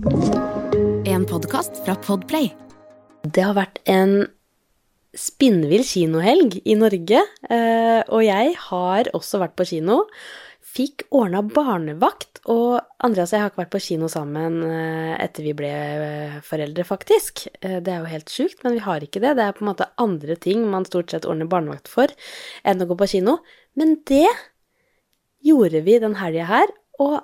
En podkast fra Podplay. Det har vært en spinnvill kinohelg i Norge, eh, og jeg har også vært på kino. Fikk ordna barnevakt, og Andreas og jeg har ikke vært på kino sammen eh, etter vi ble eh, foreldre, faktisk. Det er jo helt sjukt, men vi har ikke det. Det er på en måte andre ting man stort sett ordner barnevakt for enn å gå på kino. Men det gjorde vi den helga her, og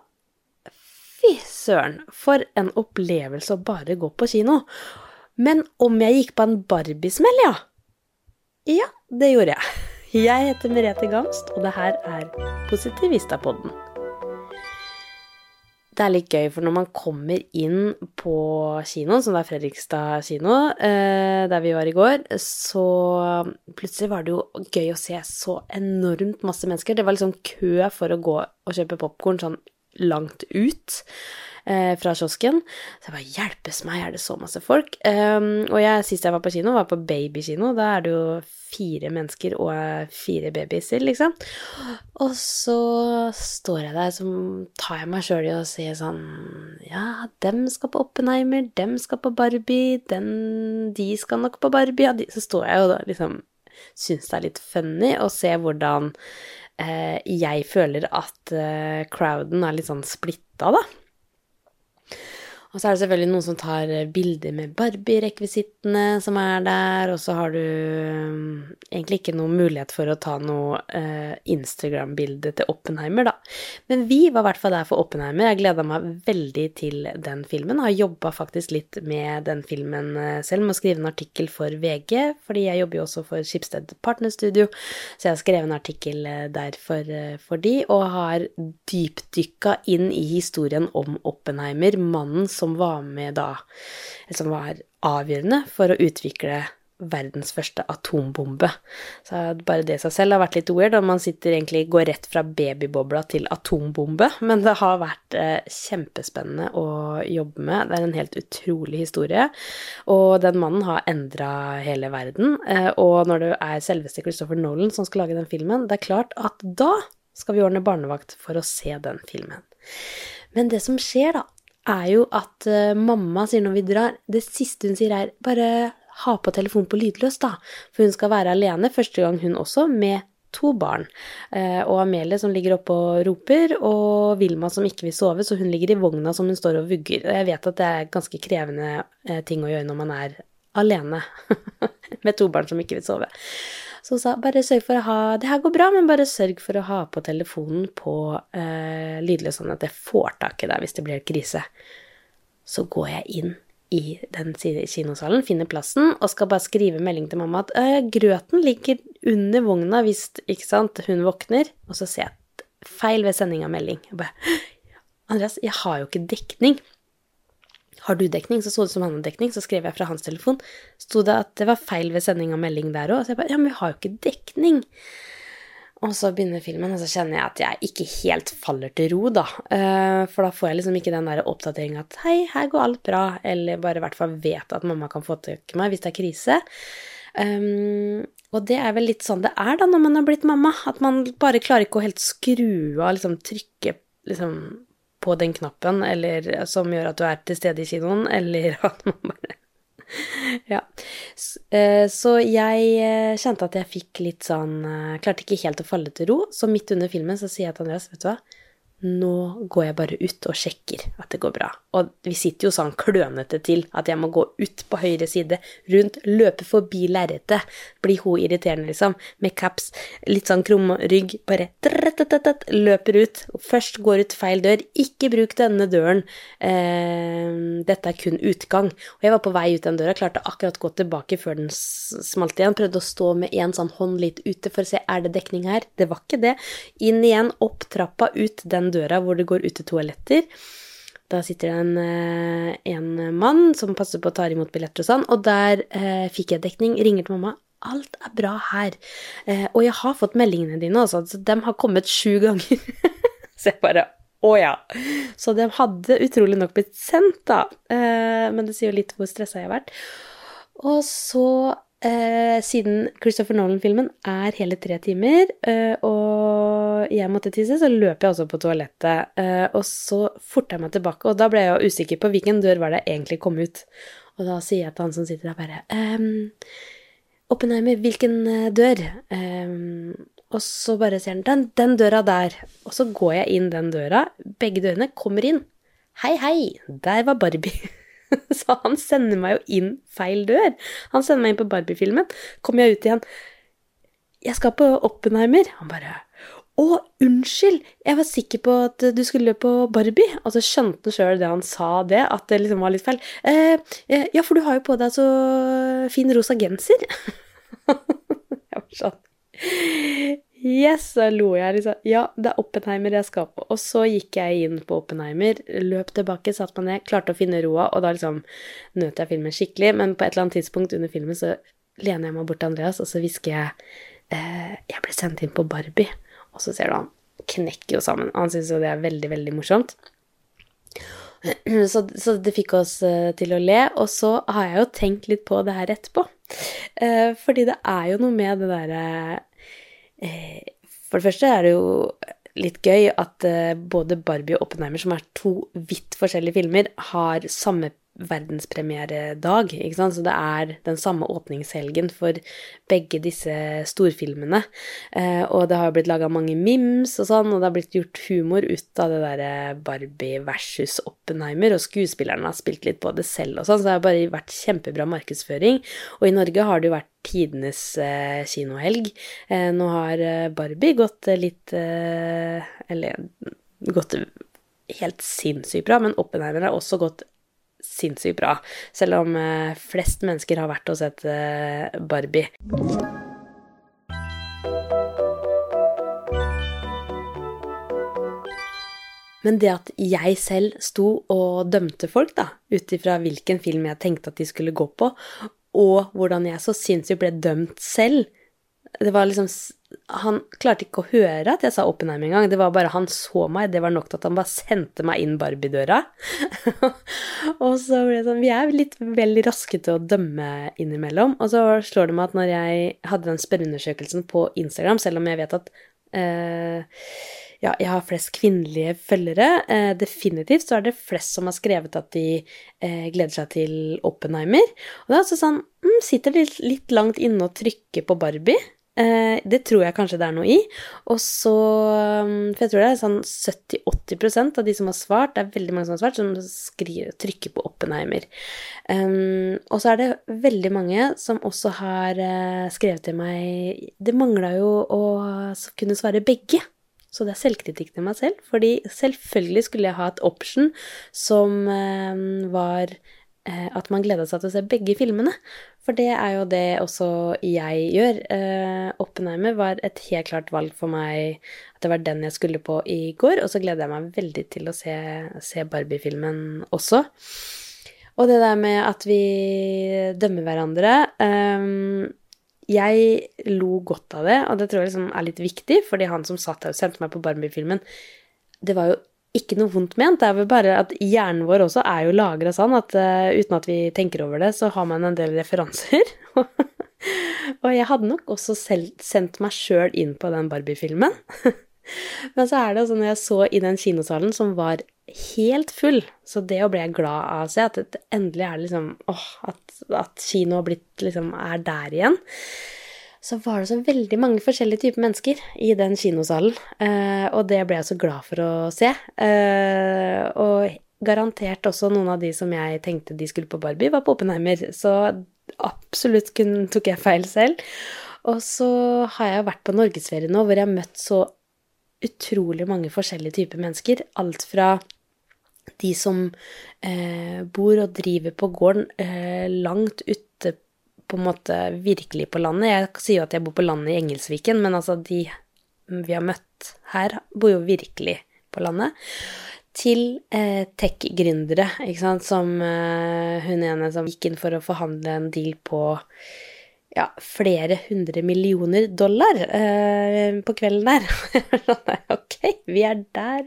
fy søren, for en opplevelse å bare gå på kino. Men om jeg gikk på en Barbie-smell, ja? Ja, det gjorde jeg. Jeg heter Merete Gamst, og det her er Positivistapodden. Det er litt gøy, for når man kommer inn på kinoen, som det er Fredrikstad kino, eh, der vi var i går, så plutselig var det jo gøy å se så enormt masse mennesker. Det var liksom kø for å gå og kjøpe popkorn sånn langt ut eh, fra kiosken. Så jeg bare Hjelpes meg, er det så masse folk? Um, og jeg, sist jeg var på kino, var på babykino. Da er det jo fire mennesker og fire babyer, liksom. Og så står jeg der, så tar jeg meg sjøl i å si sånn Ja, dem skal på Oppenheimer, dem skal på Barbie, den, de skal nok på Barbie, ja, de Så står jeg jo da liksom Syns det er litt funny å se hvordan eh, jeg føler at eh, crowden er litt sånn splitta, da. Og så er det selvfølgelig noen som tar bilder med Barbie-rekvisittene som er der, og så har du um, egentlig ikke noen mulighet for å ta noe uh, Instagram-bilde til Oppenheimer, da. Men vi var i hvert fall der for Oppenheimer. Jeg gleda meg veldig til den filmen. Har jobba faktisk litt med den filmen uh, selv, med å skrive en artikkel for VG, fordi jeg jobber jo også for Skipsted Partnerstudio, så jeg har skrevet en artikkel der for, for de, og har dypdykka inn i historien om Oppenheimer, mannen som som var med da Som var avgjørende for å utvikle verdens første atombombe. Så bare det i seg selv har vært litt weird, og man sitter egentlig går rett fra babybobla til atombombe. Men det har vært eh, kjempespennende å jobbe med. Det er en helt utrolig historie. Og den mannen har endra hele verden. Eh, og når det er selveste Christopher Nolan som skal lage den filmen, det er klart at da skal vi ordne barnevakt for å se den filmen. Men det som skjer, da, er jo at uh, mamma sier når vi drar Det siste hun sier, er bare ha på telefonen på lydløs, da. For hun skal være alene første gang, hun også, med to barn. Uh, og Amelie som ligger oppe og roper, og Vilma som ikke vil sove, så hun ligger i vogna som hun står og vugger. Og jeg vet at det er ganske krevende uh, ting å gjøre når man er alene med to barn som ikke vil sove. Så hun sa bare sørg for å ha Det her går bra, men bare sørg for å ha på telefonen på eh, lydløs, sånn at jeg får tak i deg hvis det blir krise. Så går jeg inn i den kinosalen, finner plassen og skal bare skrive melding til mamma at grøten ligger under vogna hvis ikke sant, hun våkner. Og så ser jeg feil ved sending av melding. Jeg bare Andreas, jeg har jo ikke dekning. Har du dekning? Så så det som han hadde dekning, så skrev jeg fra hans telefon. Sto det at det var feil ved sending av melding der òg. Så jeg bare Ja, men vi har jo ikke dekning. Og så begynner filmen, og så kjenner jeg at jeg ikke helt faller til ro, da. Eh, for da får jeg liksom ikke den der oppdateringa at hei, her går alt bra, eller bare i hvert fall vet at mamma kan få tak i meg hvis det er krise. Um, og det er vel litt sånn det er da når man har blitt mamma, at man bare klarer ikke å helt skru av, liksom trykke liksom på den knappen eller, som gjør at du er til stede i kinoen, eller at man bare Ja. Eh, så jeg eh, kjente at jeg fikk litt sånn eh, Klarte ikke helt å falle til ro, så midt under filmen så sier jeg til Andreas, vet du hva nå går jeg bare ut og sjekker at det går bra. Og vi sitter jo sånn klønete til at jeg må gå ut på høyre side, rundt, løpe forbi lerretet. Blir hun irriterende, liksom, med caps, litt sånn krum rygg, bare løper ut. Først går ut feil dør. Ikke bruk denne døren. Dette er kun utgang. Og jeg var på vei ut den døra, klarte akkurat å gå tilbake før den smalt igjen. Prøvde å stå med en sånn hånd litt ute for å se er det dekning her. Det var ikke det. Inn igjen, opp trappa, ut den døra hvor det går ut til toaletter. Da sitter det en, eh, en, mann som passer på å ta imot billetter og sånn, og der eh, fikk jeg dekning. Ringer til mamma. Alt er bra her. Eh, og jeg har fått meldingene dine også, så de har kommet sju ganger. så jeg bare å ja. Så de hadde utrolig nok blitt sendt, da. Eh, men det sier jo litt hvor stressa jeg har vært. Og så eh, siden Christopher Nolan-filmen er hele tre timer, eh, og jeg måtte tisse, så løp jeg også på toalettet. Eh, og så forta jeg meg tilbake, og da ble jeg jo usikker på hvilken dør var det jeg egentlig kom ut. Og da sier jeg til han som sitter der, bare ehm, Oppenheimer, hvilken eh, dør? Ehm, og så bare sier han den, den døra der. Og så går jeg inn den døra. Begge dørene kommer inn. Hei, hei, der var Barbie. Så han sender meg jo inn feil dør. Han sender meg inn på Barbie-filmen. Kommer jeg ut igjen Jeg skal på Oppenheimer. Han bare Å, unnskyld! Jeg var sikker på at du skulle på Barbie. Og så skjønte han sjøl det han sa det, at det liksom var litt feil. Eh, eh, ja, for du har jo på deg så fin rosa genser. jeg var sånn Yes, så lo jeg liksom. Ja, det er Oppenheimer jeg skal på. Og så gikk jeg inn på Oppenheimer, løp tilbake, satte meg ned, klarte å finne roa, og da liksom nøt jeg filmen skikkelig. Men på et eller annet tidspunkt under filmen så lener jeg meg bort til Andreas, og så hvisker jeg eh, Jeg ble sendt inn på Barbie. Og så ser du han knekker jo sammen. Han syns jo det er veldig, veldig morsomt. Så, så, det fikk oss uh, til å le. Og så har jeg jo tenkt litt på det her etterpå. Eh, fordi det er jo noe med det derre uh, For det første er det jo litt gøy at både Barbie og Oppenheimer, som er to vidt forskjellige filmer, har samme verdenspremieredag, ikke sant, så det er den samme åpningshelgen for begge disse storfilmene. Eh, og det har blitt laga mange mims og sånn, og det har blitt gjort humor ut av det derre Barbie versus Oppenheimer, og skuespillerne har spilt litt på det selv og sånn, så det har bare vært kjempebra markedsføring. Og i Norge har det jo vært tidenes eh, kinohelg. Eh, nå har eh, Barbie gått litt eh, Eller gått helt sinnssykt bra, men Oppenheimer har også gått sinnssykt bra. Selv om eh, flest mennesker har vært og sett eh, Barbie. Men det at jeg selv sto og dømte folk, da, ut ifra hvilken film jeg tenkte at de skulle gå på, og hvordan jeg så sinnssykt ble dømt selv, det var liksom Han klarte ikke å høre at jeg sa Oppenheim engang. Det var bare han så meg. Det var nok til at han bare sendte meg inn Barbie-døra. og så ble det sånn Vi er litt veldig raske til å dømme innimellom. Og så slår det meg at når jeg hadde den spørreundersøkelsen på Instagram, selv om jeg vet at eh, ja, jeg har flest kvinnelige følgere. Eh, definitivt så er det flest som har skrevet at de eh, gleder seg til Oppenheimer. Og det er altså sånn mm, Sitter litt, litt langt inne og trykker på Barbie. Eh, det tror jeg kanskje det er noe i. Og så um, For jeg tror det er sånn 70-80% av de som har svart, det er veldig mange som har svart, som skriver, trykker på Oppenheimer. Um, og så er det veldig mange som også har uh, skrevet til meg Det mangla jo å kunne svare begge. Så det er selvkritikk til meg selv, fordi selvfølgelig skulle jeg ha et option som uh, var at man gleda seg til å se begge filmene. For det er jo det også jeg gjør. Eh, Oppenheimer var et helt klart valg for meg at det var den jeg skulle på i går, og så gleder jeg meg veldig til å se, se Barbie-filmen også. Og det der med at vi dømmer hverandre eh, Jeg lo godt av det, og det tror jeg liksom er litt viktig, fordi han som satt her og sendte meg på Barbie-filmen, det var jo ikke noe vondt ment. Det er vel bare at hjernen vår også er jo lagra sånn at uh, uten at vi tenker over det, så har man en del referanser. og jeg hadde nok også selv sendt meg sjøl inn på den Barbie-filmen. Men så er det altså når jeg så i den kinosalen som var helt full, så det å bli glad av å se at det endelig er liksom åh, at, at kino blitt, liksom, er der igjen så var det så veldig mange forskjellige typer mennesker i den kinosalen. Eh, og det ble jeg så glad for å se. Eh, og garantert også noen av de som jeg tenkte de skulle på Barbie, var på Oppenheimer. Så absolutt tok jeg feil selv. Og så har jeg vært på norgesferie nå, hvor jeg har møtt så utrolig mange forskjellige typer mennesker. Alt fra de som eh, bor og driver på gården eh, langt ute på en måte virkelig på landet. Jeg sier jo at jeg bor på landet i Engelsviken, men altså de vi har møtt her, bor jo virkelig på landet. Til eh, tech-gründere, ikke sant, som eh, hun ene som gikk inn for å forhandle en deal på ja, flere hundre millioner dollar eh, på kvelden der. ok, vi er der.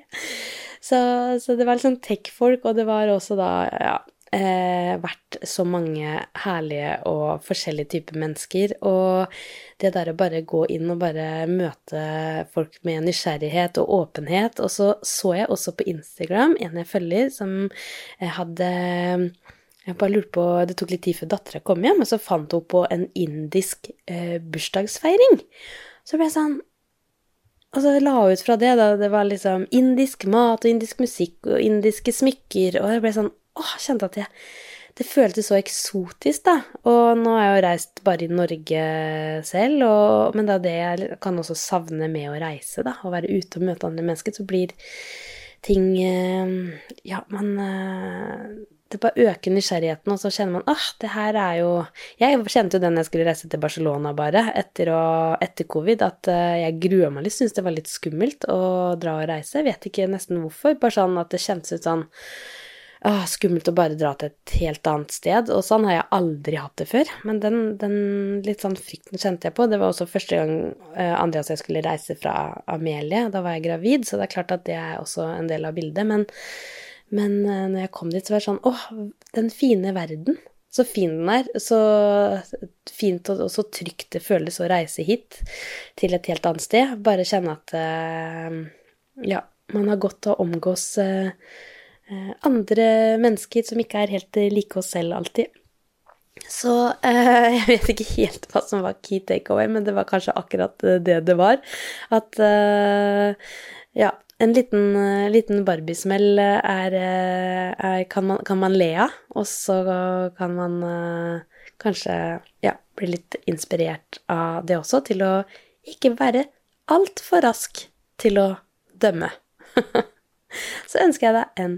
Så, så det var sånn tech-folk, og det var også da ja, eh, vært så mange herlige og forskjellige typer mennesker. Og det der å bare gå inn og bare møte folk med nysgjerrighet og åpenhet. Og så så jeg også på Instagram en jeg følger, som hadde jeg bare lurte på, Det tok litt tid før dattera kom hjem, og så fant hun på en indisk eh, bursdagsfeiring. Så ble jeg sånn Og så la hun ut fra det, da. Det var liksom indisk mat og indisk musikk og indiske smykker, og jeg ble sånn Åh, kjente at jeg Det føltes så eksotisk, da. Og nå har jeg jo reist bare i Norge selv, og, men det er det jeg kan også savne med å reise, da. Å være ute og møte andre mennesker. Så blir ting eh, Ja, man eh, det bare øker nysgjerrigheten, og så kjenner man ah, det her er jo Jeg kjente jo den jeg skulle reise til Barcelona, bare, etter, å, etter covid, at uh, jeg grua meg litt. Syntes det var litt skummelt å dra og reise. Jeg vet ikke nesten hvorfor. Bare sånn at det kjentes ut sånn ah, skummelt å bare dra til et helt annet sted. Og sånn har jeg aldri hatt det før. Men den, den litt sånn frykten kjente jeg på. Det var også første gang uh, Andreas og jeg skulle reise fra Amelie. Da var jeg gravid, så det er klart at det er også en del av bildet. men men uh, når jeg kom dit, så var det sånn Åh, den fine verden. Så fin den er. Så fint og, så trygt det føles å reise hit, til et helt annet sted. Bare kjenne at uh, ja, man har godt å omgås andre mennesker som ikke er helt like oss selv alltid. Så eh, jeg vet ikke helt hva som var key takeaway, men det var kanskje akkurat det det var. At eh, ja, en liten, eh, liten Barbie-smell er, eh, er kan, man, kan, man, le av, og så kan man eh, kanskje ja, bli litt inspirert av det også, til å ikke være altfor rask til å dømme. så ønsker jeg deg en